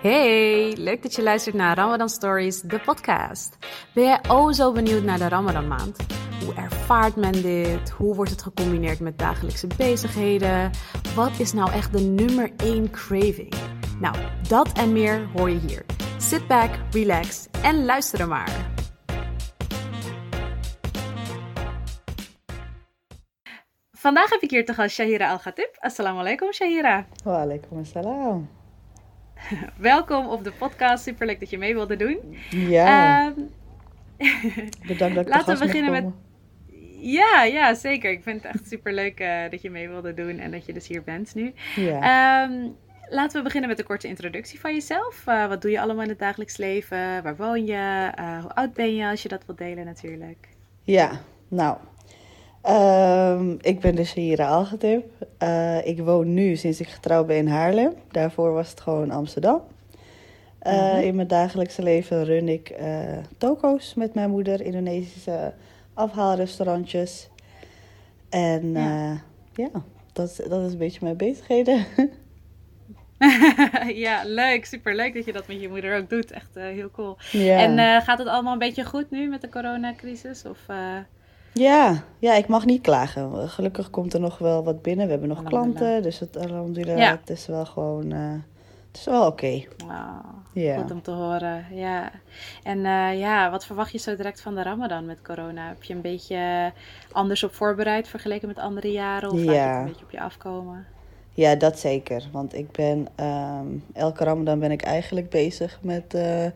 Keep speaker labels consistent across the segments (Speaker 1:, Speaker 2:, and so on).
Speaker 1: Hey, leuk dat je luistert naar Ramadan Stories, de podcast. Ben jij oh zo benieuwd naar de Ramadan maand? Hoe ervaart men dit? Hoe wordt het gecombineerd met dagelijkse bezigheden? Wat is nou echt de nummer 1 craving? Nou, dat en meer hoor je hier. Sit back, relax en luister er maar. Vandaag heb ik hier te gast Shahira Al-Ghatib. Assalamu alaikum Shahira.
Speaker 2: Wa alaikum assalam.
Speaker 1: Welkom op de podcast. Superleuk dat je mee wilde doen.
Speaker 2: Ja,
Speaker 1: Ehm,
Speaker 2: bedankt dat ik
Speaker 1: laten we beginnen met- ja, ja, zeker. Ik vind het echt superleuk eh dat je mee wilde doen en dat je dus hier bent nu.
Speaker 2: Ja.
Speaker 1: Ehm, laten we beginnen met een korte introductie van jezelf. Eh, wat doe je allemaal in het dagelijks leven? Waar woon je? Eh, hoe oud ben je als je dat wilt delen natuurlijk?
Speaker 2: ja, nou. Ehm, ik ben de Shahira Algetip. Eh ik woon nu sinds ik getrouwd ben in Haarlem. Daarvoor was het gewoon Amsterdam. Eh,
Speaker 1: Mhm.
Speaker 2: In mijn dagelijkse leven run ik eh, toko's met mijn moeder, Indonesische afhaalrestaurantjes. En
Speaker 1: Ja.
Speaker 2: ja, ja dat, is- dat is een beetje mijn bezigheden.
Speaker 1: ja, leuk. Superleuk dat je dat met je moeder ook doet. Echt eh, heel cool. En eh, gaat het allemaal een beetje goed nu met de coronacrisis? Of, eh,
Speaker 2: Ja, ja, ik mag niet klagen. Gelukkig komt er nog wel wat binnen. We hebben nog klanten, dus het,
Speaker 1: Ja.
Speaker 2: het is wel gewoon, eh, het is wel oké. Ja.
Speaker 1: Goed om te horen, ja. En eh, ja, wat verwacht je zo direct van de Ramadan met corona? Heb je een beetje anders op voorbereid vergeleken met andere jaren? Of laat je het een beetje op je afkomen?
Speaker 2: Ja, dat zeker. Want ik ben, ehm, elke ramadan ben ik eigenlijk bezig met eh,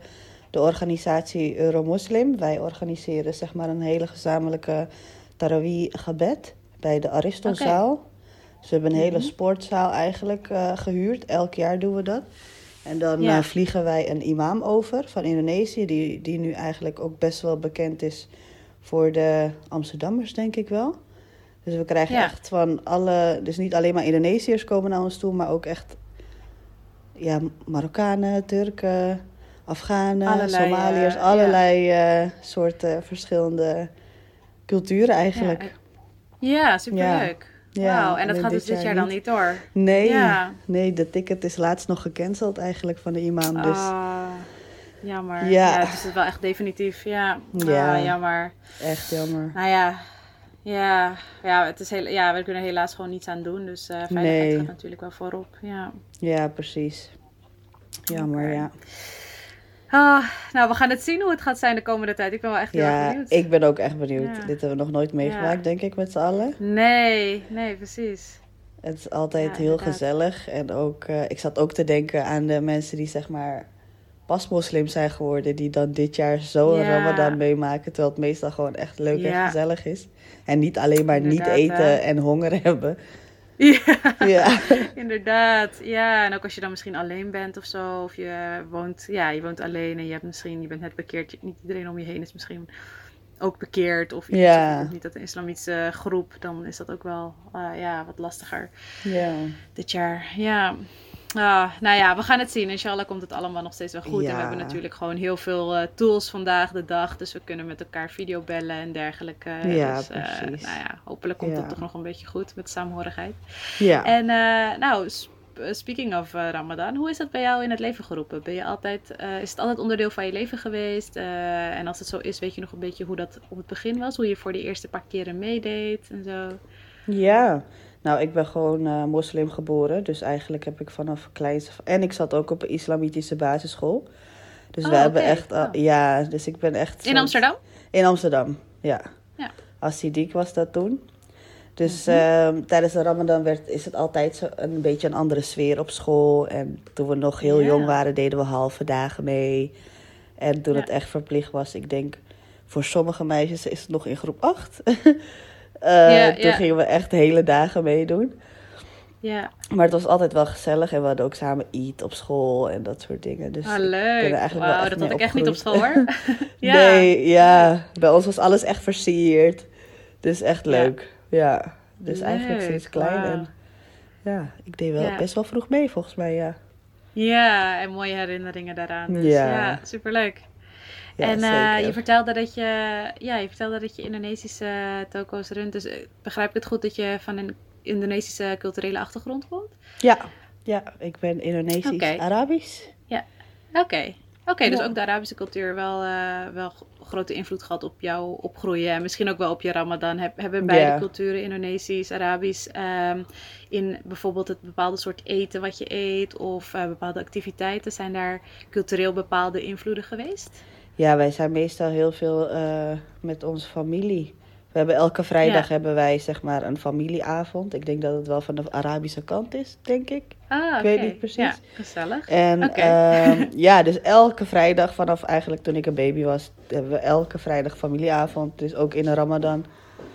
Speaker 2: de organisatie Euromoslim. Wij organiseren zeg maar een hele gezamenlijke tarawih gebed bij de Aristonzaal. Dus we hebben een hele
Speaker 1: Mhm.
Speaker 2: sportzaal eigenlijk eh, gehuurd. Elk jaar doen we dat. En dan
Speaker 1: Ja.
Speaker 2: eh, vliegen wij een imam over van Indonesië, die, die nu eigenlijk ook best wel bekend is voor de Amsterdammers, denk ik wel. Dus we krijgen
Speaker 1: Ja.
Speaker 2: echt van alle, dus niet alleen maar Indonesiërs komen naar ons toe, maar ook echt ja, Marokkanen, Turken, Afghanen,
Speaker 1: Allerlei,
Speaker 2: Somaliërs,
Speaker 1: eh,
Speaker 2: allerlei eh, soorten verschillende culturen eigenlijk.
Speaker 1: Ja, ja superleuk.
Speaker 2: Ja,
Speaker 1: Wauw, en dat gaat dus dit jaar dan niet door?
Speaker 2: Nee,
Speaker 1: Ja.
Speaker 2: nee, de ticket is laatst nog gecanceld eigenlijk van de imam. Dus
Speaker 1: Ah, jammer.
Speaker 2: Ja.
Speaker 1: Ja. het is wel echt definitief. Ja,
Speaker 2: Ja.
Speaker 1: Ah, jammer.
Speaker 2: echt jammer.
Speaker 1: Nou ja, ja, ja, het is heel, ja, we kunnen helaas gewoon niets aan doen. Dus eh veiligheid
Speaker 2: Nee.
Speaker 1: gaat natuurlijk wel voorop. Ja.
Speaker 2: Ja, precies. Jammer, ja.
Speaker 1: Ah, nou, we gaan het zien hoe het gaat zijn de komende tijd. Ik ben wel echt heel erg
Speaker 2: Ja,
Speaker 1: benieuwd.
Speaker 2: ik ben ook echt benieuwd.
Speaker 1: Ja.
Speaker 2: Dit hebben we nog nooit meegemaakt,
Speaker 1: Ja.
Speaker 2: denk ik, met z'n allen.
Speaker 1: Nee, nee, precies.
Speaker 2: Het is altijd heel
Speaker 1: inderdaad.
Speaker 2: gezellig. En ook, eh, ik zat ook te denken aan de mensen die zeg maar pas moslim zijn geworden. Die dan dit jaar zo een ramadan meemaken. Terwijl het meestal gewoon echt leuk en gezellig is. En niet alleen maar niet eten
Speaker 1: hè.
Speaker 2: en honger hebben.
Speaker 1: Ja,
Speaker 2: Ja,
Speaker 1: inderdaad. Ja, en ook als je dan misschien alleen bent of zo. Of je woont, ja, je woont alleen en je hebt misschien, je bent net bekeerd. Niet iedereen om je heen is misschien ook bekeerd. Of iets,
Speaker 2: Ja.
Speaker 1: of niet uit een islamitische groep. Dan is dat ook wel, eh, ja, wat lastiger.
Speaker 2: ja.
Speaker 1: dit jaar. Ja. Ah, nou ja, we gaan het zien. Inshallah komt het allemaal nog steeds wel goed. En we hebben natuurlijk gewoon heel veel eh, tools vandaag de dag. Dus we kunnen met elkaar videobellen en dergelijke.
Speaker 2: Ja,
Speaker 1: dus, eh,
Speaker 2: precies.
Speaker 1: nou ja, hopelijk komt
Speaker 2: Ja.
Speaker 1: het toch nog een beetje goed met saamhorigheid.
Speaker 2: ja.
Speaker 1: En eh, nou, sp- speaking of Ramadan, hoe is dat bij jou in het leven geroepen? Ben je altijd, is het altijd onderdeel van je leven geweest? En als het zo is, weet je nog een beetje hoe dat op het begin was? Hoe je voor de eerste paar keren meedeed en zo?
Speaker 2: Ja, nou, ik ben gewoon eh, moslim geboren. Dus eigenlijk heb ik vanaf kleins... En ik zat ook op een islamitische basisschool. Dus
Speaker 1: Oh,
Speaker 2: we hebben echt...
Speaker 1: Oh.
Speaker 2: Ja, dus ik ben echt...
Speaker 1: In Amsterdam?
Speaker 2: In Amsterdam, ja.
Speaker 1: Ja.
Speaker 2: Assidiek was dat toen. Dus
Speaker 1: Mhm.
Speaker 2: ehm, tijdens de ramadan werd, is het altijd zo een beetje een andere sfeer op school. En toen we nog heel jong waren, deden we halve dagen mee. En toen
Speaker 1: Ja.
Speaker 2: het echt verplicht was, ik denk... Voor sommige meisjes is het nog in groep 8. Eh, toen gingen we echt hele dagen meedoen.
Speaker 1: Ja.
Speaker 2: Maar het was altijd wel gezellig. En we hadden ook samen eat op school en dat soort dingen. Dus
Speaker 1: Ah, leuk. Wauw, dat had ik echt niet op school hoor. ja.
Speaker 2: Nee, ja. Bij ons was alles echt versierd. Dus echt leuk. Ja. Dus eigenlijk sinds klein. En ja, ik deed wel
Speaker 1: Ja.
Speaker 2: best wel vroeg mee volgens mij, ja.
Speaker 1: Ja, en mooie herinneringen daaraan. Dus
Speaker 2: Ja.
Speaker 1: ja, superleuk.
Speaker 2: Ja
Speaker 1: en eh, je vertelde dat je, ja, je vertelde dat je Indonesische toko's runt. Dus eh, begrijp ik het goed dat je van een Indonesische culturele achtergrond komt?
Speaker 2: Ja, ja, ik ben Indonesisch,
Speaker 1: Oké.
Speaker 2: Arabisch.
Speaker 1: Ja, oké. Oké, dus ook de Arabische cultuur wel, uh, wel grote invloed gehad op jouw opgroeien. En misschien ook wel op je Ramadan. Heb, hebben beide culturen, Indonesisch, Arabisch, um, in bijvoorbeeld het bepaalde soort eten wat je eet of uh, bepaalde activiteiten, zijn daar cultureel bepaalde invloeden geweest?
Speaker 2: Ja, wij zijn meestal heel veel uh, met onze familie. We hebben elke vrijdag hebben wij zeg maar een familieavond. Ik denk dat het wel van de Arabische kant is, denk ik.
Speaker 1: Ah,
Speaker 2: ik weet niet precies. Ja,
Speaker 1: gezellig.
Speaker 2: En uh, ja, dus elke vrijdag vanaf eigenlijk toen ik een baby was, hebben we elke vrijdag familieavond. Dus ook in de Ramadan.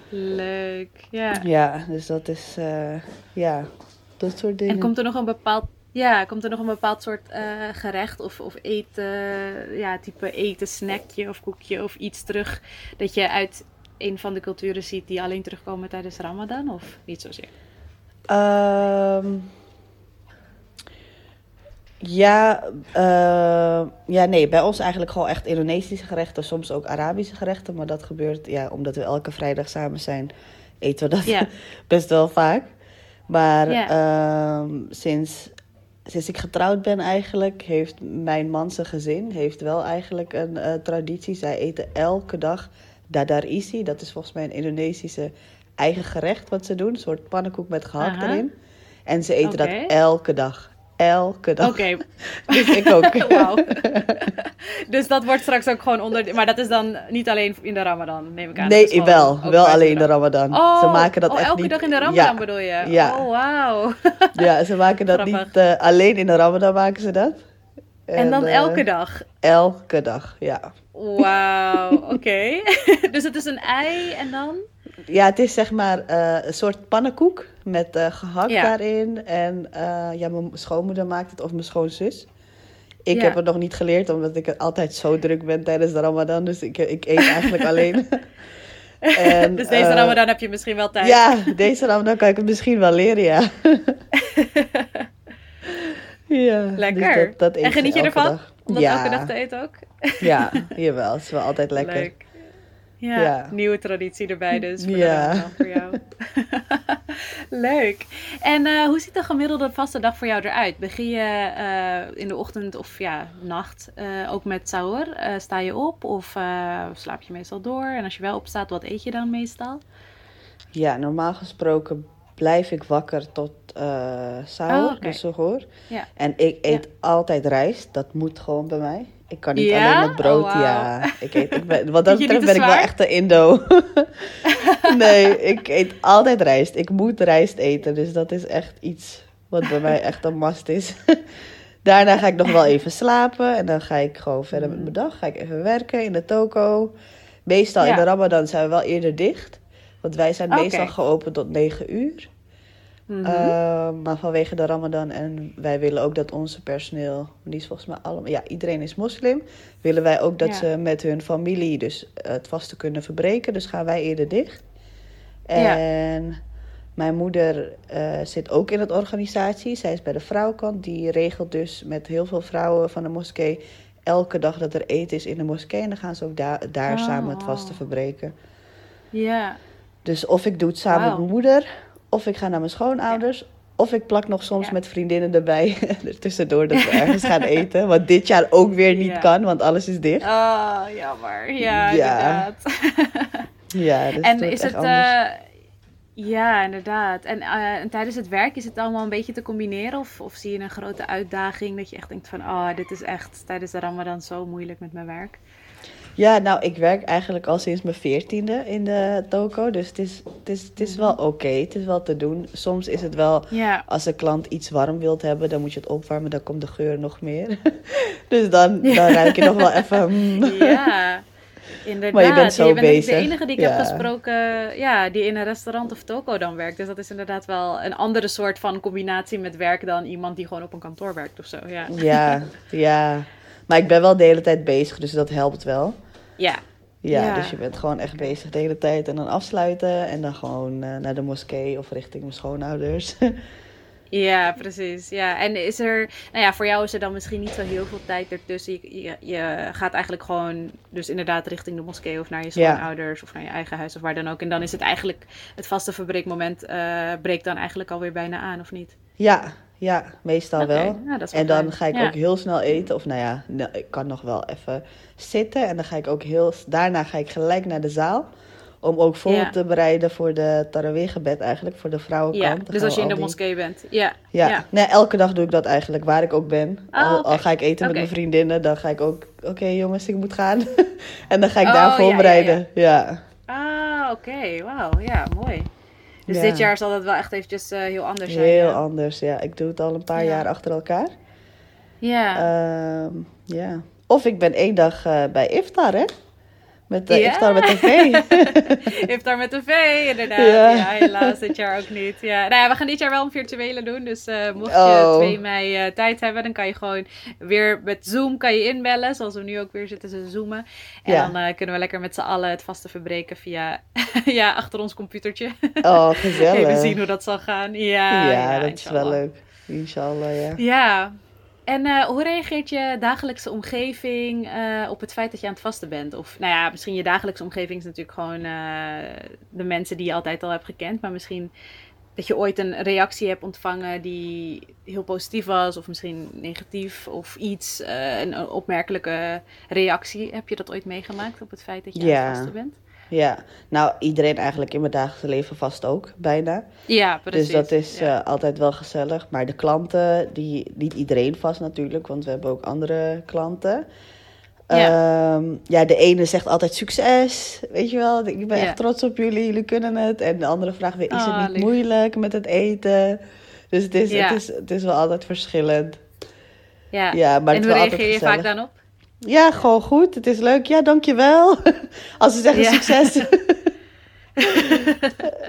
Speaker 1: Leuk, ja.
Speaker 2: Ja, dus dat is, uh, ja, dat soort dingen.
Speaker 1: En komt er nog een bepaald ja, komt er nog een bepaald soort uh, gerecht of, of eten, ja, type eten, snackje of koekje of iets terug dat je uit een van de culturen ziet die alleen terugkomen tijdens Ramadan of niet zozeer?
Speaker 2: Um, ja, uh, ja, nee, bij ons eigenlijk gewoon echt Indonesische gerechten, soms ook Arabische gerechten. Maar dat gebeurt, ja, omdat we elke vrijdag samen zijn, eten we dat best wel vaak. Maar uh, sinds, sinds ik getrouwd ben eigenlijk, heeft mijn man zijn gezin heeft wel eigenlijk een uh, traditie. Zij eten elke dag dadar isi. Dat is volgens mij een Indonesische eigen gerecht wat ze doen. Een soort pannenkoek met gehakt erin. En ze eten dat elke dag. Elke dag.
Speaker 1: Oké.
Speaker 2: dus ik ook.
Speaker 1: Dus dat wordt straks ook gewoon onder... Maar dat is dan niet alleen in de Ramadan, neem ik aan.
Speaker 2: Nee, wel. Wel alleen in de Ramadan.
Speaker 1: Oh,
Speaker 2: ze maken dat
Speaker 1: oh,
Speaker 2: echt
Speaker 1: elke
Speaker 2: niet...
Speaker 1: dag in de Ramadan bedoel je?
Speaker 2: Ja.
Speaker 1: Oh, wauw.
Speaker 2: ja, ze maken dat niet... Uh, alleen in de Ramadan maken ze dat.
Speaker 1: En, en dan uh, elke dag?
Speaker 2: Elke dag, ja.
Speaker 1: Wauw, oké. dus het is een ei en dan?
Speaker 2: Ja, het is zeg maar uh, een soort pannenkoek met uh, gehakt ja. daarin. En uh, ja, mijn schoonmoeder maakt het of mijn schoonzus. Ik ja. heb het nog niet geleerd, omdat ik altijd zo druk ben tijdens de Ramadan. Dus ik, ik eet eigenlijk alleen.
Speaker 1: en, dus deze Ramadan heb je misschien wel tijd.
Speaker 2: Ja, deze Ramadan kan ik het misschien wel leren, ja. ja
Speaker 1: Lekker.
Speaker 2: Dus dat, dat
Speaker 1: en geniet je ervan?
Speaker 2: Dag.
Speaker 1: Om dat
Speaker 2: ja.
Speaker 1: elke dag te eten ook?
Speaker 2: ja, jawel. Het is wel altijd lekker.
Speaker 1: Leuk. Ja, ja, nieuwe traditie erbij dus voor,
Speaker 2: ja.
Speaker 1: voor jou. Leuk. En uh, hoe ziet een gemiddelde vaste dag voor jou eruit? Begin je uh, in de ochtend of ja, nacht uh, ook met sahur? sta je op of slaap je meestal door? En als je wel opstaat, wat eet je dan meestal?
Speaker 2: Ja, normaal gesproken blijf ik wakker tot uh, sahur,
Speaker 1: oh, okay.
Speaker 2: dus hoor.
Speaker 1: Ja.
Speaker 2: En ik eet ja. altijd rijst. Dat moet gewoon bij mij. Ik kan niet
Speaker 1: ja?
Speaker 2: alleen met brood.
Speaker 1: Oh, wow.
Speaker 2: Ja, ik eet, ik ben, wat dat betreft ben ik wel echt een Indo. nee, ik eet altijd rijst. Ik moet rijst eten. Dus dat is echt iets wat bij mij echt een must is. Daarna ga ik nog wel even slapen. En dan ga ik gewoon verder met mijn dag. Ga ik even werken in de toko. Meestal in de Ramadan zijn we wel eerder dicht. Want wij zijn
Speaker 1: okay.
Speaker 2: meestal geopend tot 9 uur.
Speaker 1: Mm
Speaker 2: -hmm. uh, maar vanwege de Ramadan en wij willen ook dat onze personeel, die is volgens mij allemaal, ja, iedereen is moslim, willen wij ook dat
Speaker 1: ja.
Speaker 2: ze met hun familie dus het vaste kunnen verbreken. Dus gaan wij eerder dicht. En ja. mijn moeder uh, zit ook in het organisatie. Zij is bij de vrouwenkant. Die regelt dus met heel veel vrouwen van de moskee elke dag dat er eten is in de moskee. En dan gaan ze ook da daar
Speaker 1: oh,
Speaker 2: samen het vaste verbreken.
Speaker 1: Ja.
Speaker 2: Dus of ik doe het samen wow. met mijn moeder, of ik ga naar mijn schoonouders. Ja. Of ik plak nog soms ja. met vriendinnen erbij tussendoor dat we ergens gaan eten. Wat dit jaar ook weer niet
Speaker 1: ja.
Speaker 2: kan, want alles is dicht.
Speaker 1: Oh, jammer. Ja, inderdaad.
Speaker 2: ja, dus
Speaker 1: en is het... Uh, ja, inderdaad. En, uh, en, tijdens het werk is het allemaal een beetje te combineren? Of, of zie je een grote uitdaging dat je echt denkt van... Oh, dit is echt tijdens de ramadan zo moeilijk met mijn werk?
Speaker 2: Ja, nou, ik werk eigenlijk al sinds mijn veertiende in de toko. Dus het is, het is, het is wel oké. Okay. Het is wel te doen. Soms is het wel,
Speaker 1: ja.
Speaker 2: als een klant iets warm wilt hebben, dan moet je het opwarmen. Dan komt de geur nog meer. dus dan, ja. dan ruik je nog wel even... Mm.
Speaker 1: Ja, inderdaad.
Speaker 2: Maar je bent zo
Speaker 1: je bent
Speaker 2: bezig.
Speaker 1: de enige die ik ja. heb gesproken ja, die in een restaurant of toko dan werkt. Dus dat is inderdaad wel een andere soort van combinatie met werk dan iemand die gewoon op een kantoor werkt of zo. Ja,
Speaker 2: ja. ja. Maar ik ben wel de hele tijd bezig, dus dat helpt wel.
Speaker 1: Ja.
Speaker 2: Ja,
Speaker 1: ja,
Speaker 2: dus je bent gewoon echt bezig de hele tijd en dan afsluiten en dan gewoon uh, naar de moskee of richting mijn schoonouders.
Speaker 1: ja, precies. Ja, en is er, nou ja, voor jou is er dan misschien niet zo heel veel tijd ertussen. Je, je, je gaat eigenlijk gewoon, dus inderdaad richting de moskee of naar je schoonouders ja. of naar je eigen huis of waar dan ook. En dan is het eigenlijk, het vaste verbreekmoment uh, breekt dan eigenlijk alweer bijna aan, of niet?
Speaker 2: Ja, Ja, meestal wel.
Speaker 1: nou, wel
Speaker 2: En dan ga ik
Speaker 1: Ja.
Speaker 2: ook heel snel eten. Of nou ja, nou, ik kan nog wel even zitten. En dan ga ik ook heel... Daarna ga ik gelijk naar de zaal. Om ook voor
Speaker 1: Ja.
Speaker 2: te bereiden voor de tarawih-gebed eigenlijk. Voor de vrouwenkant.
Speaker 1: Ja, dus als je in de
Speaker 2: die-
Speaker 1: moskee bent. Ja.
Speaker 2: Ja. Nee, elke dag doe ik dat eigenlijk, waar ik ook ben.
Speaker 1: Ah,
Speaker 2: al, ga ik eten met mijn vriendinnen, dan ga ik ook... Oké jongens, ik moet gaan. en dan ga ik
Speaker 1: Oh,
Speaker 2: daar voorbereiden. Ja,
Speaker 1: Ah, oké. Wauw. Ja, mooi. Dus
Speaker 2: Ja.
Speaker 1: dit jaar zal dat wel echt eventjes eh, heel anders zijn.
Speaker 2: heel
Speaker 1: ja.
Speaker 2: anders. Ja, ik doe het al een paar
Speaker 1: Ja.
Speaker 2: jaar achter elkaar.
Speaker 1: Ja.
Speaker 2: Ehm, ja. Of ik ben één dag eh, bij Iftar, hè? Met uh,
Speaker 1: Ja.
Speaker 2: Iftar met tv.
Speaker 1: Heeft daar met tv, inderdaad.
Speaker 2: Ja.
Speaker 1: Ja. helaas dit jaar ook niet. Ja. Nou ja, we gaan dit jaar wel een virtuele doen. Dus eh, mocht je
Speaker 2: Oh.
Speaker 1: 2 mei eh, tijd hebben, dan kan je gewoon weer met Zoom kan je inbellen. Zoals we nu ook weer zitten te zoomen. En
Speaker 2: Ja.
Speaker 1: dan eh, kunnen we lekker met z'n allen het vaste verbreken via ja, achter ons computertje.
Speaker 2: oh, gezellig.
Speaker 1: Even zien hoe dat zal gaan. Ja,
Speaker 2: ja, dat is wel leuk. Inshallah, ja.
Speaker 1: Ja. En eh, hoe reageert je dagelijkse omgeving eh, op het feit dat je aan het vasten bent? Of nou ja, misschien je dagelijkse omgeving is natuurlijk gewoon eh, de mensen die je altijd al hebt gekend. Maar misschien dat je ooit een reactie hebt ontvangen die heel positief was. Of misschien negatief of iets. een, opmerkelijke reactie. Heb je dat ooit meegemaakt op het feit dat je aan het vasten bent?
Speaker 2: Ja, nou iedereen eigenlijk in mijn dagelijkse leven vast ook, bijna.
Speaker 1: Ja, precies.
Speaker 2: Dus dat is
Speaker 1: ja.
Speaker 2: eh, altijd wel gezellig. Maar de klanten, die, niet iedereen vast natuurlijk, want we hebben ook andere klanten.
Speaker 1: Ja.
Speaker 2: Ja. ja, de ene zegt altijd succes, weet je wel. Ik ben
Speaker 1: Ja.
Speaker 2: echt trots op jullie, jullie kunnen het. En de andere vraagt weer, is het niet
Speaker 1: lief.
Speaker 2: moeilijk met het eten? Dus het is,
Speaker 1: Ja.
Speaker 2: het is, het is wel altijd verschillend.
Speaker 1: ja.
Speaker 2: Ja, maar
Speaker 1: en
Speaker 2: het
Speaker 1: hoe
Speaker 2: is wel altijd
Speaker 1: reageer je vaak dan op?
Speaker 2: Ja, gewoon goed. Het is leuk. Ja, dankjewel. Als ze zeggen
Speaker 1: Ja.
Speaker 2: succes.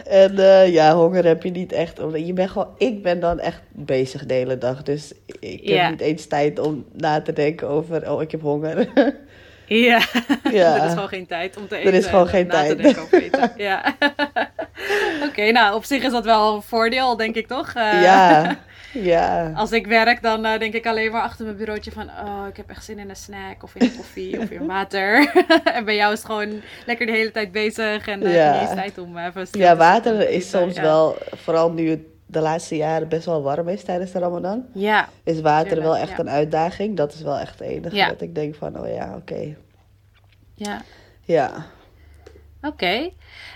Speaker 2: en eh, ja, honger heb je niet echt. Omdat je bent gewoon, ik ben dan echt bezig de hele dag. Dus ik
Speaker 1: Ja.
Speaker 2: heb niet eens tijd om na te denken over, oh, ik heb honger.
Speaker 1: Ja,
Speaker 2: Ja.
Speaker 1: er is gewoon geen tijd om te
Speaker 2: Er
Speaker 1: eten.
Speaker 2: is gewoon
Speaker 1: en
Speaker 2: geen tijd.
Speaker 1: Te denken over eten. Ja. Oké, nou op zich is dat wel een voordeel, denk ik toch? Eh,
Speaker 2: ja, ja.
Speaker 1: Als ik werk, dan eh, denk ik alleen maar achter mijn bureautje van... Oh, ik heb echt zin in een snack of in een koffie of in water. en bij jou is het gewoon lekker de hele tijd bezig en eh
Speaker 2: Ja.
Speaker 1: eens tijd om even stil
Speaker 2: Ja,
Speaker 1: te
Speaker 2: water is soms
Speaker 1: Ja.
Speaker 2: wel, vooral nu het de laatste jaren best wel warm is tijdens de Ramadan.
Speaker 1: Ja,
Speaker 2: Is water
Speaker 1: Tuurlijk,
Speaker 2: wel echt
Speaker 1: ja.
Speaker 2: een uitdaging. Dat is wel echt het enige dat ik denk van, oh ja, oké.
Speaker 1: ja.
Speaker 2: Ja.
Speaker 1: Oké.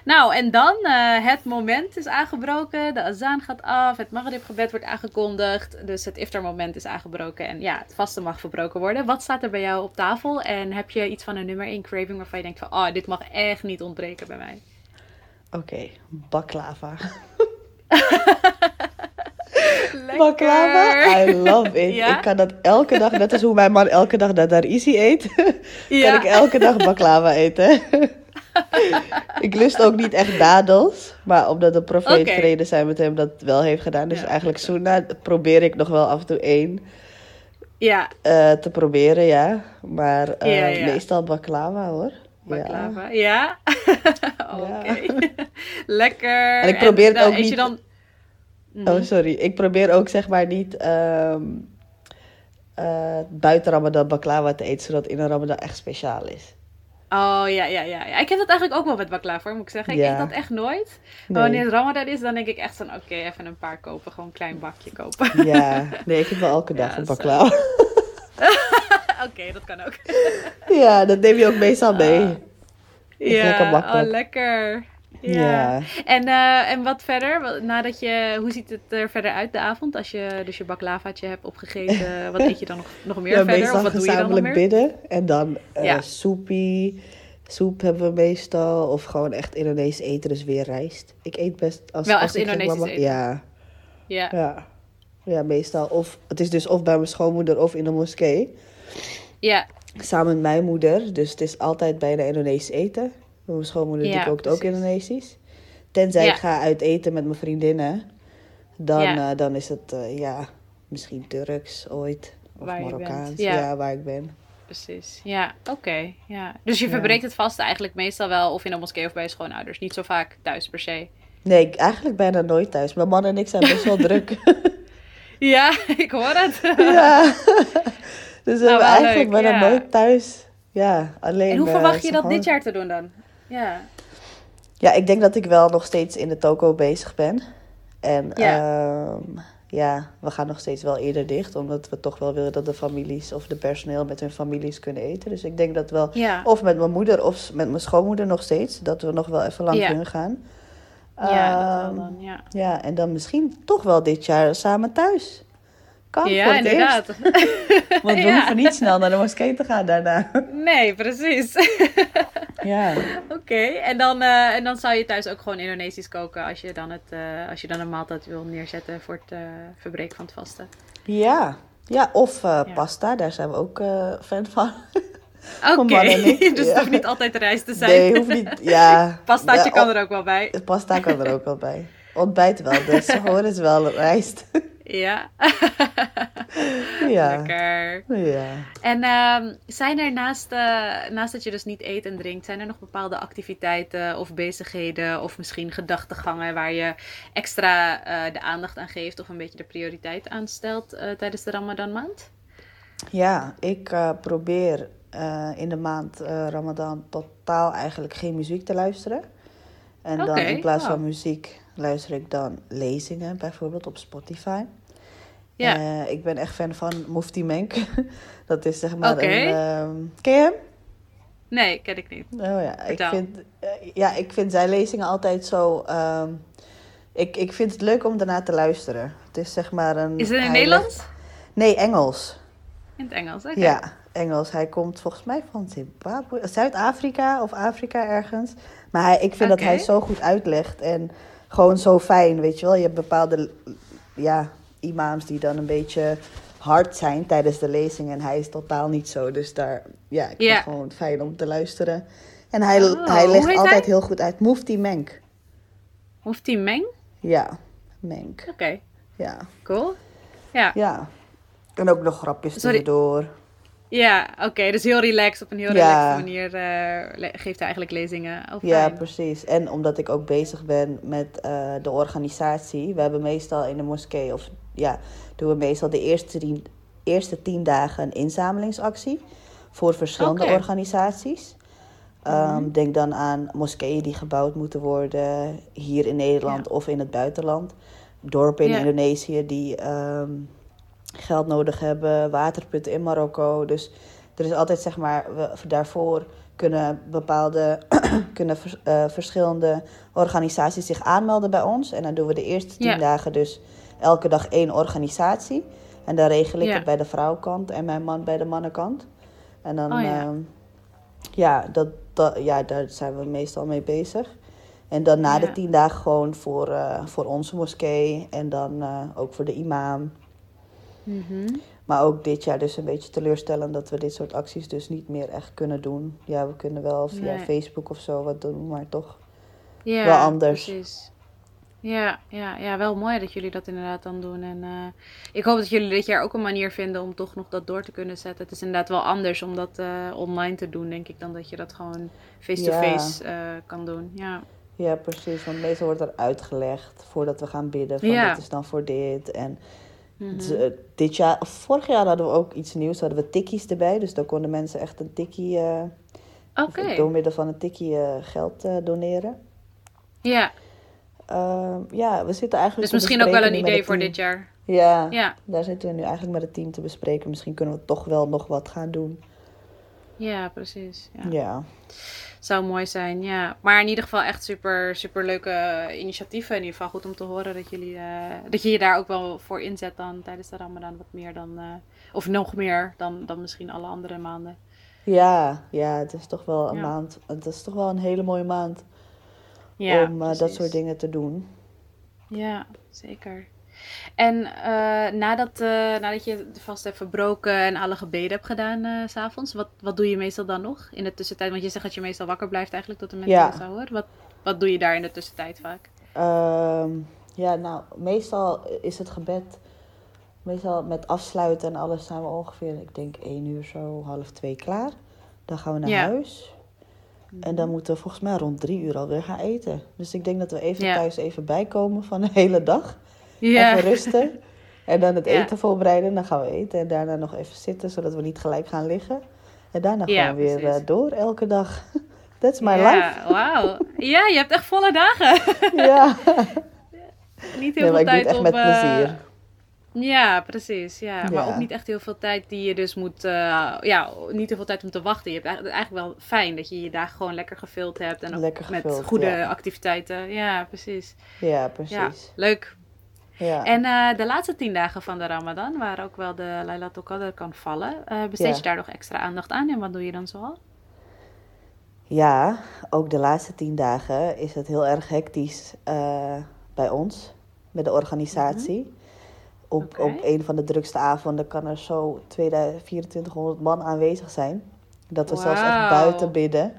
Speaker 1: Nou, en dan eh, het moment is aangebroken. De azaan gaat af. Het maghribgebed wordt aangekondigd. Dus het iftarmoment is aangebroken. En ja, het vaste mag verbroken worden. Wat staat er bij jou op tafel? En heb je iets van een nummer in craving waarvan je denkt van... Oh, dit mag echt niet ontbreken bij mij.
Speaker 2: Oké, baklava. Baklava, I love it.
Speaker 1: Ja?
Speaker 2: Ik kan dat elke dag, net als hoe mijn man elke dag Dadarisi eet,
Speaker 1: Ja.
Speaker 2: kan ik elke dag baklava eten. ik lust ook niet echt dadels, maar omdat de profeet
Speaker 1: Oké.
Speaker 2: vrede zijn met hem dat wel heeft gedaan. Dus
Speaker 1: Ja,
Speaker 2: eigenlijk sunnah probeer ik nog wel af en toe één
Speaker 1: Ja,
Speaker 2: eh, te proberen, ja. Maar eh,
Speaker 1: Ja, ja.
Speaker 2: meestal baklava hoor.
Speaker 1: Baklava. Ja? Oké. Lekker.
Speaker 2: En ik probeer het
Speaker 1: nou,
Speaker 2: ook
Speaker 1: je
Speaker 2: niet-
Speaker 1: dan... Mhm.
Speaker 2: Oh, sorry. Ik probeer ook zeg maar niet ehm, eh, buiten Ramadan baklava te eten, zodat in een Ramadan echt speciaal is.
Speaker 1: Oh ja, ja, ja, ja. Ik heb dat eigenlijk ook wel met baklava, moet ik zeggen. Ik
Speaker 2: Ja.
Speaker 1: eet dat echt nooit. Maar
Speaker 2: Nee.
Speaker 1: wanneer het Ramadan is, dan denk ik echt van oké, even een paar kopen. Gewoon een klein bakje kopen.
Speaker 2: Ja, nee, ik heb wel elke dag
Speaker 1: Ja,
Speaker 2: een baklava.
Speaker 1: oké, dat kan ook.
Speaker 2: ja, dat neem je ook meestal mee. Is lekker
Speaker 1: ja, oh, lekker. Ja. En, eh, en wat verder? Nadat je, hoe ziet het er verder uit de avond? Als je dus je baklavaatje hebt opgegeten, wat eet je dan nog, nog meer
Speaker 2: Ja,
Speaker 1: verder?
Speaker 2: meestal
Speaker 1: Of wat doe je dan nog meer?
Speaker 2: bidden. En dan eh
Speaker 1: Ja.
Speaker 2: soepie. Soep hebben we meestal. Of gewoon echt Indonesisch eten, dus weer rijst. Ik eet best... Als,
Speaker 1: Wel
Speaker 2: als
Speaker 1: Indonesisch eten?
Speaker 2: Ja,
Speaker 1: Ja.
Speaker 2: ja. Ja, meestal. Of, het is dus of bij mijn schoonmoeder of in de moskee.
Speaker 1: Ja.
Speaker 2: Samen met mijn moeder. Dus het is altijd bijna Indonesisch eten. Mijn schoonmoeder die kookt ook. Indonesisch. Tenzij ik ga uit eten met mijn vriendinnen. Dan, eh, dan is het, eh, ja, misschien Turks ooit. Of
Speaker 1: Waar
Speaker 2: Marokkaans. Ja. waar ik ben.
Speaker 1: Precies. Ja, oké. Ja. Dus je verbreekt het vast eigenlijk meestal wel of in een moskee of bij je schoonouders. Niet zo vaak thuis per se.
Speaker 2: Nee, ik- eigenlijk bijna nooit thuis. Mijn man en ik zijn best wel druk.
Speaker 1: Ja, ik hoor het.
Speaker 2: ja. Dus we
Speaker 1: Nou,
Speaker 2: hebben eigenlijk
Speaker 1: leuk,
Speaker 2: bijna
Speaker 1: ja.
Speaker 2: nooit thuis. Ja, alleen...
Speaker 1: En hoe
Speaker 2: eh,
Speaker 1: verwacht je dat
Speaker 2: gewoon-
Speaker 1: dit jaar te doen dan? Ja.
Speaker 2: Ja, ik denk dat ik wel nog steeds in de toko bezig ben. En
Speaker 1: Ja.
Speaker 2: ja, ja, we gaan nog steeds wel eerder dicht. Omdat we toch wel willen dat de families of de personeel met hun families kunnen eten. Dus ik denk dat wel,
Speaker 1: Ja.
Speaker 2: of met mijn moeder of met mijn schoonmoeder nog steeds, dat we nog wel even lang
Speaker 1: Ja.
Speaker 2: kunnen gaan.
Speaker 1: Ja, dat
Speaker 2: Ehm,
Speaker 1: wel dan, ja.
Speaker 2: ja, en dan misschien toch wel dit jaar samen thuis. Kan
Speaker 1: Ja,
Speaker 2: voor het
Speaker 1: inderdaad.
Speaker 2: eerst. Want we
Speaker 1: Ja.
Speaker 2: hoeven niet snel naar de moskee te gaan daarna.
Speaker 1: Nee, precies.
Speaker 2: Ja,
Speaker 1: Oké, en, dan, eh, en dan zou je thuis ook gewoon Indonesisch koken als je dan, het, eh, als je dan een maaltijd wil neerzetten voor het eh, verbreken van het vasten.
Speaker 2: ja. ja of
Speaker 1: Ja.
Speaker 2: pasta, daar zijn we ook fan van.
Speaker 1: Oké, dus het hoeft niet altijd rijst te zijn.
Speaker 2: Nee, hoeft niet. Ja.
Speaker 1: Pastaatje kan er ook wel bij.
Speaker 2: Pasta kan er ook wel bij. Ontbijt wel, dus hoor is wel rijst.
Speaker 1: Ja,
Speaker 2: Ja.
Speaker 1: lekker.
Speaker 2: Ja.
Speaker 1: En ehm, zijn er naast, eh, naast dat je dus niet eet en drinkt, zijn er nog bepaalde activiteiten of bezigheden of misschien gedachtegangen waar je extra eh, de aandacht aan geeft of een beetje de prioriteit aan stelt eh, tijdens de Ramadan maand?
Speaker 2: Ja, ik probeer in de maand Ramadan totaal eigenlijk geen muziek te luisteren. En dan in plaats van
Speaker 1: wow.
Speaker 2: muziek luister ik dan lezingen, bijvoorbeeld op Spotify.
Speaker 1: Ja.
Speaker 2: Eh, ik ben echt fan van Mufti Menk. Dat is zeg maar een... ehm, ken je hem?
Speaker 1: Nee, ken ik niet.
Speaker 2: Oh ja, ik vind, eh, ja, ik vind zijn lezingen altijd zo... ehm, ik, ik vind het leuk om daarna te luisteren. Het is zeg maar een...
Speaker 1: Is het in Nederlands?
Speaker 2: legt- Nee, Engels.
Speaker 1: In het Engels, oké.
Speaker 2: Ja, Engels. Hij komt volgens mij van Zimbabwe, Zuid-Afrika of Afrika ergens. Maar hij, ik vind dat hij zo goed uitlegt en gewoon zo fijn, weet je wel. Je hebt bepaalde ja, imams die dan een beetje hard zijn tijdens de lezing en hij is totaal niet zo. Dus daar, ja, ik vind
Speaker 1: Ja.
Speaker 2: het gewoon fijn om te luisteren. En hij,
Speaker 1: Oh,
Speaker 2: hij legt altijd
Speaker 1: hij?
Speaker 2: heel goed uit. Mufti Menk.
Speaker 1: Hoeft die meng?
Speaker 2: Ja, Menk.
Speaker 1: Oké,
Speaker 2: Ja,
Speaker 1: cool. Ja,
Speaker 2: ja. En ook nog grapjes
Speaker 1: Sorry.
Speaker 2: tussendoor.
Speaker 1: Ja oké. dus heel relaxed, op een heel relaxed manier eh, geeft hij eigenlijk lezingen. Oh,
Speaker 2: Ja, precies. En omdat ik ook bezig ben met eh, de organisatie. We hebben meestal in de moskee, of ja, doen we meestal de eerste tien, eerste tien dagen een inzamelingsactie. Voor verschillende organisaties. Ehm, Denk dan aan moskeeën die gebouwd moeten worden hier in Nederland of in het buitenland. Dorpen in
Speaker 1: Ja.
Speaker 2: Indonesië die ehm, geld nodig hebben, waterputten in Marokko. Dus er is altijd zeg maar, we, daarvoor kunnen bepaalde, kunnen vers- eh, verschillende organisaties zich aanmelden bij ons. En dan doen we de eerste tien
Speaker 1: Ja.
Speaker 2: dagen dus elke dag één organisatie. En dan regel ik
Speaker 1: Ja.
Speaker 2: het bij de vrouwenkant en mijn man bij de mannenkant. En dan,
Speaker 1: Oh ja.
Speaker 2: ehm, ja, dat, dat, ja, daar zijn we meestal mee bezig. En dan na de tien dagen gewoon voor, eh, voor onze moskee en dan eh, ook voor de imam.
Speaker 1: Mhm.
Speaker 2: Maar ook dit jaar dus een beetje teleurstellend dat we dit soort acties dus niet meer echt kunnen doen. Ja, we kunnen wel via
Speaker 1: Nee.
Speaker 2: Facebook of zo wat doen, maar toch.
Speaker 1: Ja,
Speaker 2: Wel anders.
Speaker 1: Precies. Ja, ja, ja, wel mooi dat jullie dat inderdaad dan doen. En eh, ik hoop dat jullie dit jaar ook een manier vinden om toch nog dat door te kunnen zetten. Het is inderdaad wel anders om dat eh, online te doen, denk ik, dan dat je dat gewoon face-to-face eh, kan doen. Ja.
Speaker 2: Ja, precies. Want meestal wordt er uitgelegd voordat we gaan bidden van
Speaker 1: Ja.
Speaker 2: dit is dan voor dit. En
Speaker 1: Mhm.
Speaker 2: het is, eh, dit jaar, of vorig jaar hadden we ook iets nieuws, hadden we tikkies erbij. Dus dan konden mensen echt een tikkie, eh,
Speaker 1: Oké.
Speaker 2: of door middel van een tikkie eh, geld doneren.
Speaker 1: Ja,
Speaker 2: Ehm, ja, we zitten eigenlijk
Speaker 1: dus misschien ook wel een idee voor dit jaar.
Speaker 2: Ja,
Speaker 1: Ja,
Speaker 2: daar zitten we nu eigenlijk met het team te bespreken. Misschien kunnen we toch wel nog wat gaan doen.
Speaker 1: ja precies. Ja.
Speaker 2: Ja,
Speaker 1: Zou mooi zijn, ja. Maar in ieder geval echt super, super leuke initiatieven. In ieder geval goed om te horen dat, jullie, eh, dat je je daar ook wel voor inzet dan tijdens de Ramadan. Wat meer dan, eh, of nog meer dan, dan misschien alle andere maanden.
Speaker 2: ja, ja het is toch wel een
Speaker 1: Ja.
Speaker 2: maand. Het is toch wel een hele mooie maand
Speaker 1: Ja,
Speaker 2: om eh, dat soort dingen te doen.
Speaker 1: Ja, zeker. En eh, nadat, eh, nadat je de vast hebt verbroken en alle gebeden hebt gedaan eh, s s'avonds, wat, wat doe je meestal dan nog in de tussentijd? Want je zegt dat je meestal wakker blijft eigenlijk tot de mensen
Speaker 2: Ja.
Speaker 1: ja. hoor. Wat, wat doe je daar in de tussentijd vaak?
Speaker 2: Ehm, ja, nou, meestal is het gebed. Meestal met afsluiten en alles zijn we ongeveer, ik denk één uur zo, half twee klaar. Dan gaan we naar
Speaker 1: Ja.
Speaker 2: huis. En dan moeten we volgens mij rond drie uur alweer gaan eten. Dus ik denk dat we even
Speaker 1: Ja.
Speaker 2: thuis even bijkomen van de hele dag.
Speaker 1: Ja,
Speaker 2: Even rusten. En dan het
Speaker 1: Ja.
Speaker 2: eten voorbereiden. Dan gaan we eten. En daarna nog even zitten, zodat we niet gelijk gaan liggen. En daarna
Speaker 1: Ja,
Speaker 2: gewoon weer
Speaker 1: precies.
Speaker 2: eh, door elke dag. That's my
Speaker 1: ja,
Speaker 2: life.
Speaker 1: wauw. Ja, je hebt echt volle dagen.
Speaker 2: Ja.
Speaker 1: Niet
Speaker 2: Nee,
Speaker 1: heel
Speaker 2: maar
Speaker 1: veel
Speaker 2: ik doe het
Speaker 1: tijd
Speaker 2: met
Speaker 1: eh,
Speaker 2: plezier.
Speaker 1: Ja, precies. Ja. Maar ook niet echt heel veel tijd die je dus moet... eh, ja, niet heel veel tijd om te wachten. Je hebt eigenlijk, wel fijn dat je je dagen gewoon lekker gevuld hebt. En ook met goede activiteiten. Ja, precies.
Speaker 2: Ja, precies.
Speaker 1: leuk.
Speaker 2: Ja.
Speaker 1: En eh, de laatste tien dagen van de Ramadan, waar ook wel de Laylatul Qadr kan vallen, eh, besteed
Speaker 2: Ja.
Speaker 1: je daar nog extra aandacht aan? En wat doe je dan zoal?
Speaker 2: Ja, ook de laatste tien dagen is het heel erg hectisch eh, bij ons, met de organisatie. Op,
Speaker 1: Oké.
Speaker 2: op een van de drukste avonden kan er zo 2000 2400 man aanwezig zijn. Dat we zelfs echt buiten bidden.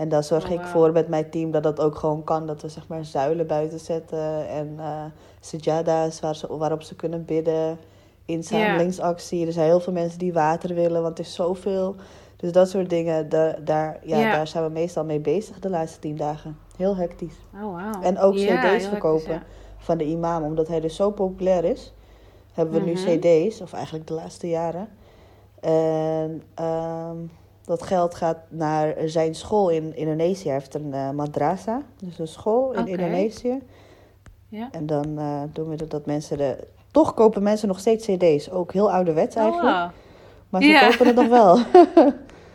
Speaker 2: En daar zorg
Speaker 1: Oh,
Speaker 2: ik voor met mijn team dat dat ook gewoon kan. Dat we zeg maar zuilen buiten zetten en sajada's waar ze, waarop ze kunnen bidden. Inzamelingsactie. Er zijn heel veel mensen die water willen, want er is zoveel. Dus dat soort dingen, daar, daar, ja, daar zijn we meestal mee bezig de laatste tien dagen. Heel hectisch.
Speaker 1: Oh, wauw.
Speaker 2: En ook cd's
Speaker 1: hectisch,
Speaker 2: verkopen
Speaker 1: ja.
Speaker 2: van de imam, omdat hij dus zo populair is. Hebben we
Speaker 1: Mhm.
Speaker 2: nu cd's, of eigenlijk de laatste jaren. En ehm, dat geld gaat naar zijn school in Indonesië. Hij heeft een eh, madrasa, dus een school in. Indonesië.
Speaker 1: Ja.
Speaker 2: En dan eh, doen we dat, dat mensen de... Toch kopen mensen nog steeds cd's. Ook heel ouderwets
Speaker 1: Oh,
Speaker 2: eigenlijk. Maar ze
Speaker 1: Ja.
Speaker 2: kopen het nog wel.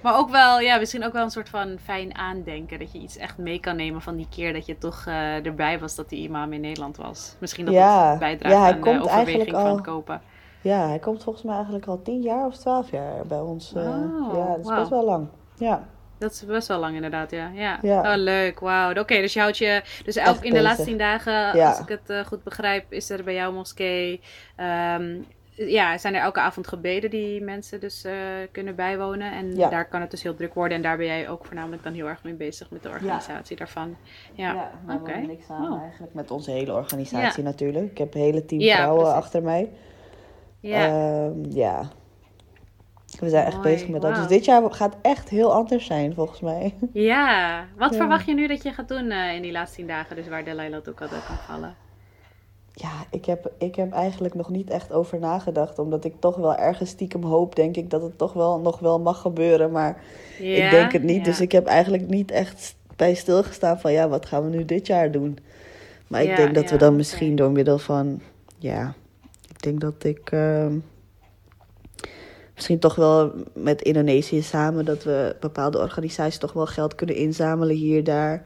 Speaker 1: Maar ook wel, ja, misschien ook wel een soort van fijn aandenken. Dat je iets echt mee kan nemen van die keer dat je toch eh, erbij was dat die imam in Nederland was. Misschien dat
Speaker 2: Ja.
Speaker 1: het bijdraagt
Speaker 2: Ja, hij
Speaker 1: aan de overweging
Speaker 2: eigenlijk
Speaker 1: van
Speaker 2: al-
Speaker 1: kopen.
Speaker 2: Ja, hij komt volgens mij eigenlijk al tien jaar of twaalf jaar bij ons. eh.
Speaker 1: Oh,
Speaker 2: ja, dat is
Speaker 1: wauw.
Speaker 2: best wel lang. Ja.
Speaker 1: Dat is best wel lang inderdaad, ja. Ja,
Speaker 2: Ja.
Speaker 1: Oh, leuk, wauw. Oké, dus je houdt je... Dus
Speaker 2: Echt
Speaker 1: elk, in de laatste tien dagen,
Speaker 2: Ja.
Speaker 1: als ik het eh, goed begrijp, is er bij jouw moskee... ehm, ja, zijn er elke avond gebeden die mensen dus eh, kunnen bijwonen. En
Speaker 2: Ja.
Speaker 1: daar kan het dus heel druk worden. En daar ben jij ook voornamelijk dan heel erg mee bezig met de organisatie daarvan. Ja,
Speaker 2: maar
Speaker 1: oké.
Speaker 2: we niks aan
Speaker 1: Oh.
Speaker 2: eigenlijk met onze hele organisatie natuurlijk. Ik heb een hele team
Speaker 1: Ja,
Speaker 2: vrouwen achter mij.
Speaker 1: Ja.
Speaker 2: Ehm, ja. We zijn echt bezig met dat. Dus dit jaar gaat echt heel anders zijn volgens mij.
Speaker 1: ja. Wat
Speaker 2: Ja.
Speaker 1: verwacht je nu dat je gaat doen eh, in die laatste tien dagen? Dus waar de Laylat ook altijd kan vallen.
Speaker 2: Ja, ik heb, ik heb eigenlijk nog niet echt over nagedacht. Omdat ik toch wel ergens stiekem hoop, denk ik, dat het toch wel nog wel mag gebeuren. Maar
Speaker 1: Ja,
Speaker 2: ik denk het niet.
Speaker 1: ja.
Speaker 2: Dus ik heb eigenlijk niet echt bij stilgestaan van ja, wat gaan we nu dit jaar doen? Maar ik denk dat we dan misschien door middel van, ja, ik denk dat ik ehm, misschien toch wel met Indonesië samen, dat we bepaalde organisaties toch wel geld kunnen inzamelen hier, daar.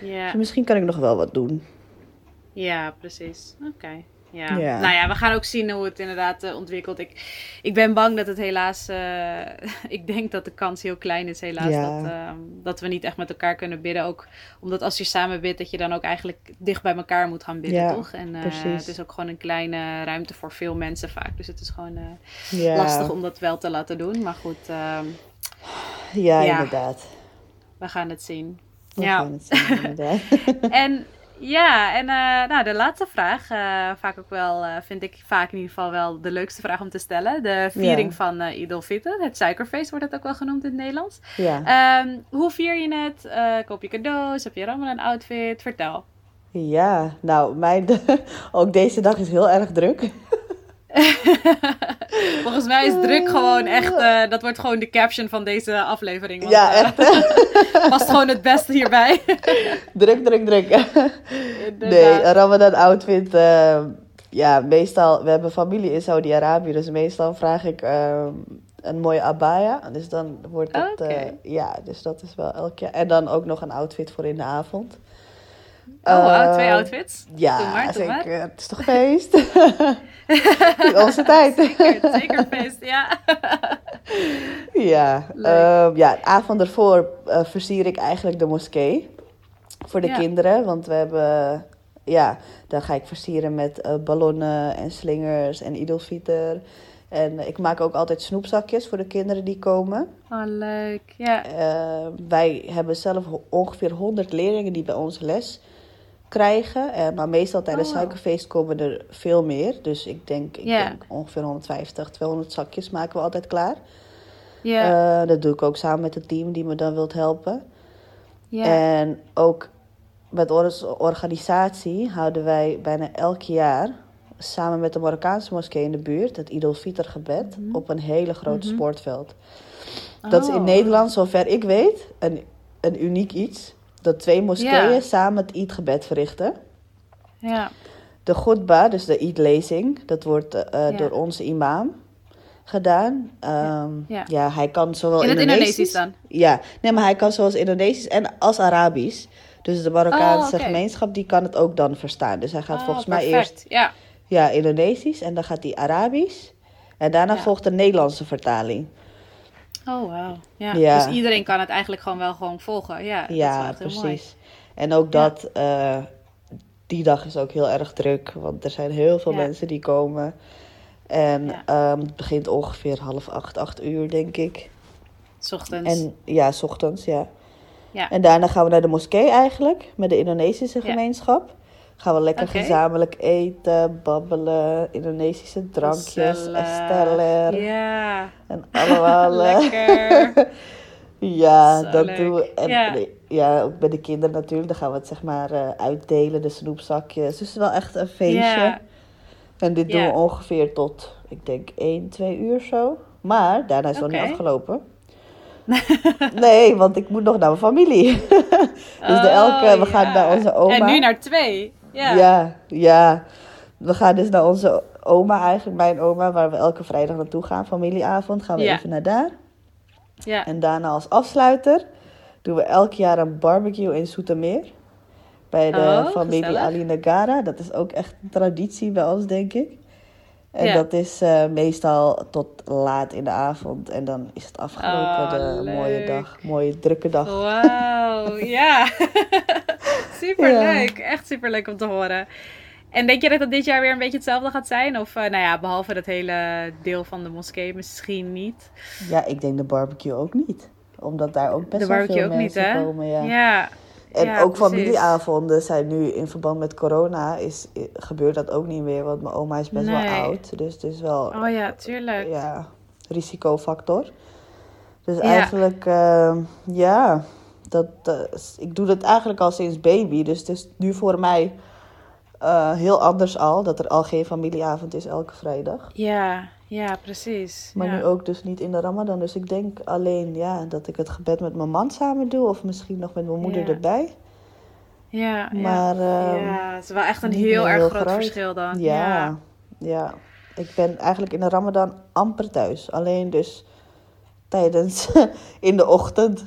Speaker 1: Ja.
Speaker 2: Dus misschien kan ik nog wel wat doen.
Speaker 1: Ja, precies. Oké. Ja. Nou ja, we gaan ook zien hoe het inderdaad eh, ontwikkelt. Ik, ik ben bang dat het helaas. eh, ik denk dat de kans heel klein is, helaas. Dat, eh, dat we niet echt met elkaar kunnen bidden. Ook omdat als je samen bidt, dat je dan ook eigenlijk dicht bij elkaar moet gaan bidden, toch? En eh,
Speaker 2: precies.
Speaker 1: het is ook gewoon een kleine ruimte voor veel mensen vaak. Dus het is gewoon lastig om dat wel te laten doen. Maar goed, ehm,
Speaker 2: ja,
Speaker 1: Ja.
Speaker 2: inderdaad.
Speaker 1: we gaan het zien.
Speaker 2: We
Speaker 1: ja.
Speaker 2: gaan het zien, inderdaad.
Speaker 1: En ja, en eh, nou, de laatste vraag, eh, vaak ook wel, eh, vind ik vaak in ieder geval wel de leukste vraag om te stellen. De viering
Speaker 2: Ja.
Speaker 1: van Idol Fitr, het suikerfeest wordt het ook wel genoemd in het Nederlands.
Speaker 2: ja.
Speaker 1: Ehm, hoe vier je het? Koop je cadeaus? Heb je Ramadan outfit? Vertel.
Speaker 2: ja, nou, mijn, ook deze dag is heel erg druk.
Speaker 1: Volgens mij is druk gewoon echt, eh, dat wordt gewoon de caption van deze aflevering. Want,
Speaker 2: Ja,
Speaker 1: eh,
Speaker 2: echt.
Speaker 1: past gewoon het beste hierbij.
Speaker 2: druk, druk, druk. Nee, Ramadan outfit. eh, ja, meestal, we hebben familie in Saudi-Arabië, dus meestal vraag ik eh, een mooie abaya. Dus dan wordt het, eh, ja, dus dat is wel elk jaar. En dan ook nog een outfit voor in de avond.
Speaker 1: Oh, wow, twee
Speaker 2: Eh,
Speaker 1: outfits?
Speaker 2: Ja,
Speaker 1: Doe maar, doe maar.
Speaker 2: zeker. Het is toch feest? Onze tijd.
Speaker 1: Zeker, zeker feest, ja.
Speaker 2: Ja, ehm, ja, de avond ervoor eh, versier ik eigenlijk de moskee. Voor de
Speaker 1: Ja.
Speaker 2: kinderen, want we hebben... Ja, dan ga ik versieren met eh, ballonnen en slingers en idelfieter. En ik maak ook altijd snoepzakjes voor de kinderen die komen.
Speaker 1: Oh, leuk. Ja.
Speaker 2: Eh, wij hebben zelf ongeveer 100 leerlingen die bij ons les krijgen. Eh, maar meestal tijdens
Speaker 1: Oh, wow.
Speaker 2: suikerfeest komen er veel meer. Dus ik denk, ik denk ongeveer 150, 200 zakjes maken we altijd klaar.
Speaker 1: Ja.
Speaker 2: Eh, dat doe ik ook samen met het team die me dan wilt helpen.
Speaker 1: ja.
Speaker 2: En ook met onze organisatie houden wij bijna elk jaar samen met de Marokkaanse moskee in de buurt het Idol Fitr gebed op een hele grote
Speaker 1: Mhm.
Speaker 2: sportveld. Dat is in
Speaker 1: Oh.
Speaker 2: Nederland, zover ik weet, een, een uniek iets. Dat twee moskeeën
Speaker 1: Ja.
Speaker 2: samen het Eid gebed verrichten.
Speaker 1: Ja.
Speaker 2: De khutbah, dus de Eid-lezing, dat wordt eh,
Speaker 1: Ja.
Speaker 2: door onze imam gedaan. Ehm,
Speaker 1: Ja.
Speaker 2: ja. hij kan zowel
Speaker 1: In het
Speaker 2: Indonesisch...
Speaker 1: Indonesisch dan?
Speaker 2: Ja, nee, maar hij kan zoals Indonesisch en als Arabisch. Dus de Marokkaanse
Speaker 1: Oh,
Speaker 2: gemeenschap, die kan het ook dan verstaan. Dus hij gaat
Speaker 1: Oh,
Speaker 2: volgens mij eerst
Speaker 1: Ja.
Speaker 2: ja, Indonesisch en dan gaat hij Arabisch. En daarna volgt de Nederlandse vertaling.
Speaker 1: Oh, wauw. Ja.
Speaker 2: Ja.
Speaker 1: Dus iedereen kan het eigenlijk gewoon wel gewoon volgen. Ja, dat is wel
Speaker 2: Ja,
Speaker 1: heel mooi.
Speaker 2: precies. En ook dat, eh, die dag is ook heel erg druk, want er zijn heel veel mensen die komen. En ehm, het begint ongeveer half acht, acht uur, denk ik.
Speaker 1: 's Ochtends.
Speaker 2: En ja, s ochtends, ja.
Speaker 1: Ja.
Speaker 2: En daarna gaan we naar de moskee eigenlijk, met de Indonesische gemeenschap. Gaan we lekker gezamenlijk eten, babbelen, Indonesische drankjes, esteller
Speaker 1: Ja,
Speaker 2: en allemaal. eh,
Speaker 1: lekker.
Speaker 2: Ja,
Speaker 1: Zo
Speaker 2: dat
Speaker 1: leuk.
Speaker 2: doen we. En
Speaker 1: Ja.
Speaker 2: ook bij de kinderen natuurlijk. Dan gaan we het zeg maar eh, uitdelen, de snoepzakjes. Dus het is wel echt een feestje.
Speaker 1: Ja.
Speaker 2: En dit doen we ongeveer tot, ik denk, 1, 2 uur zo. Maar daarna is het nog
Speaker 1: Oké.
Speaker 2: niet afgelopen. nee, want ik moet nog naar mijn familie. dus de elke, we gaan
Speaker 1: Oh, ja.
Speaker 2: naar onze oma.
Speaker 1: En nu naar twee. Ja.
Speaker 2: Ja, ja. We gaan dus naar onze oma eigenlijk, mijn oma, waar we elke vrijdag naartoe gaan. Familieavond, gaan we
Speaker 1: Ja.
Speaker 2: even naar daar.
Speaker 1: Ja.
Speaker 2: En daarna als afsluiter doen we elk jaar een barbecue in Soetermeer. Bij de
Speaker 1: Oh,
Speaker 2: familie
Speaker 1: gezellig.
Speaker 2: Ali Nagara. Dat is ook echt een traditie bij ons, denk ik. En
Speaker 1: Ja.
Speaker 2: dat is eh, meestal tot laat in de avond. En dan is het afgelopen.
Speaker 1: Oh,
Speaker 2: de mooie dag, mooie drukke dag.
Speaker 1: Wauw, ja. superleuk. Echt superleuk om te horen. En denk je dat het dit jaar weer een beetje hetzelfde gaat zijn? Of, eh, nou ja, behalve dat hele deel van de moskee misschien niet.
Speaker 2: Ja, ik denk de barbecue ook niet. Omdat daar ook best
Speaker 1: de
Speaker 2: wel
Speaker 1: barbecue
Speaker 2: veel
Speaker 1: ook niet,
Speaker 2: mensen
Speaker 1: hè?
Speaker 2: komen. Ja.
Speaker 1: ja.
Speaker 2: En
Speaker 1: Ja,
Speaker 2: ook
Speaker 1: precies.
Speaker 2: familieavonden zijn nu in verband met corona. Is, gebeurt dat ook niet meer. Want mijn oma is best
Speaker 1: Nee.
Speaker 2: wel oud. Dus het is wel
Speaker 1: Oh ja, tuurlijk.
Speaker 2: ja, risicofactor. Dus
Speaker 1: Ja.
Speaker 2: eigenlijk, ehm, ja, dat, ik doe dat eigenlijk al sinds baby. Dus het is nu voor mij eh, heel anders al. Dat er al geen familieavond is elke vrijdag.
Speaker 1: Ja, ja, precies.
Speaker 2: Maar
Speaker 1: ja.
Speaker 2: nu ook dus niet in de ramadan. Dus ik denk alleen ja, dat ik het gebed met mijn man samen doe. Of misschien nog met mijn moeder
Speaker 1: Ja.
Speaker 2: erbij.
Speaker 1: Ja, ja.
Speaker 2: Maar ehm,
Speaker 1: ja, het is wel echt een heel erg
Speaker 2: heel
Speaker 1: groot
Speaker 2: groot.
Speaker 1: verschil dan.
Speaker 2: Ja, ja. Ik ben eigenlijk in de Ramadan amper thuis. Alleen dus tijdens in de ochtend.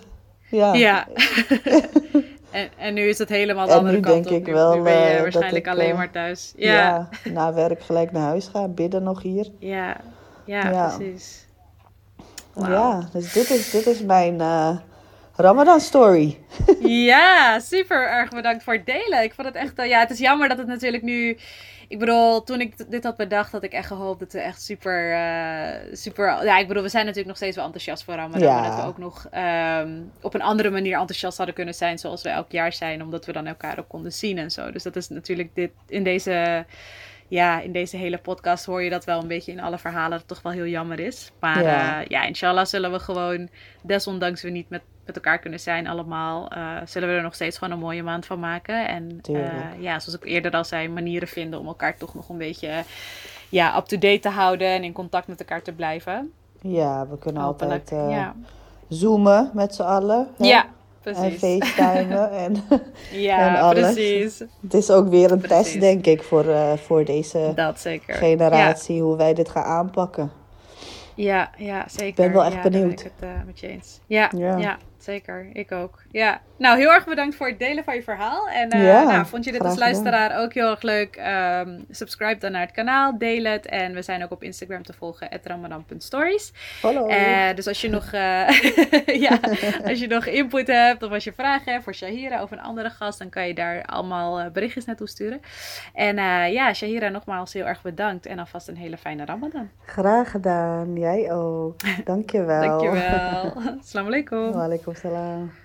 Speaker 2: Ja.
Speaker 1: Ja. en, en nu is het helemaal de
Speaker 2: En
Speaker 1: andere
Speaker 2: nu
Speaker 1: kant
Speaker 2: denk
Speaker 1: op.
Speaker 2: ik
Speaker 1: Nu-
Speaker 2: wel,
Speaker 1: nu ben je
Speaker 2: eh,
Speaker 1: waarschijnlijk
Speaker 2: ik,
Speaker 1: alleen
Speaker 2: eh,
Speaker 1: maar thuis. Ja,
Speaker 2: Ja, na werk gelijk naar huis gaan, bidden nog hier.
Speaker 1: ja, ja,
Speaker 2: Ja.
Speaker 1: precies.
Speaker 2: Ja, dus dit is, dit is mijn eh, Ramadan story.
Speaker 1: Ja, super erg bedankt voor het delen. Ik vond het echt, eh, ja, het is jammer dat het natuurlijk nu. Ik bedoel, toen ik dit had bedacht, had ik echt gehoopt dat we echt super, eh, super. Ja, ik bedoel, we zijn natuurlijk nog steeds wel enthousiast voor Ramadan.
Speaker 2: Ja.
Speaker 1: Maar dat we ook nog ehm, op een andere manier enthousiast hadden kunnen zijn, zoals we elk jaar zijn, omdat we dan elkaar ook konden zien en zo. Dus dat is natuurlijk dit in deze. Ja, in deze hele podcast hoor je dat wel een beetje in alle verhalen dat het toch wel heel jammer is. Maar
Speaker 2: Ja.
Speaker 1: ja, ja inshallah zullen we gewoon, desondanks we niet met, met elkaar kunnen zijn allemaal, eh, zullen we er nog steeds gewoon een mooie maand van maken. En eh, ja, zoals ik eerder al zei, manieren vinden om elkaar toch nog een beetje ja, up-to-date te houden en in contact met elkaar te blijven.
Speaker 2: Ja, we kunnen
Speaker 1: Hopelijk.
Speaker 2: altijd eh,
Speaker 1: ja.
Speaker 2: zoomen met z'n allen. hè?
Speaker 1: ja,
Speaker 2: En
Speaker 1: precies.
Speaker 2: facetimen. en
Speaker 1: Ja,
Speaker 2: en alles.
Speaker 1: precies.
Speaker 2: het is ook weer een
Speaker 1: Precies.
Speaker 2: test, denk ik, voor, eh, voor deze
Speaker 1: Dat zeker.
Speaker 2: generatie. Hoe wij dit gaan aanpakken.
Speaker 1: Ja, ja, zeker.
Speaker 2: Ik ben wel echt
Speaker 1: ja,
Speaker 2: benieuwd.
Speaker 1: ben ik het met je eens. Ja,
Speaker 2: Ja.
Speaker 1: ja. Zeker. Ik ook. Ja. Nou, heel erg bedankt voor het delen van je verhaal. En eh,
Speaker 2: Ja,
Speaker 1: nou, vond je dit als
Speaker 2: gedaan.
Speaker 1: luisteraar ook heel erg leuk? Ehm, subscribe dan naar het kanaal, deel het. En we zijn ook op Instagram te volgen, ramadan.stories.
Speaker 2: Hallo.
Speaker 1: Eh, dus als je, nog, eh, ja, als je nog input hebt of als je vragen hebt voor Shahira of een andere gast, dan kan je daar allemaal berichtjes naartoe sturen. En ja, Shahira, nogmaals heel erg bedankt en alvast een hele fijne Ramadan.
Speaker 2: Graag gedaan. Jij ook. Dankjewel.
Speaker 1: Dankjewel. Assalamu alaikum.
Speaker 2: Waalaikumsalam.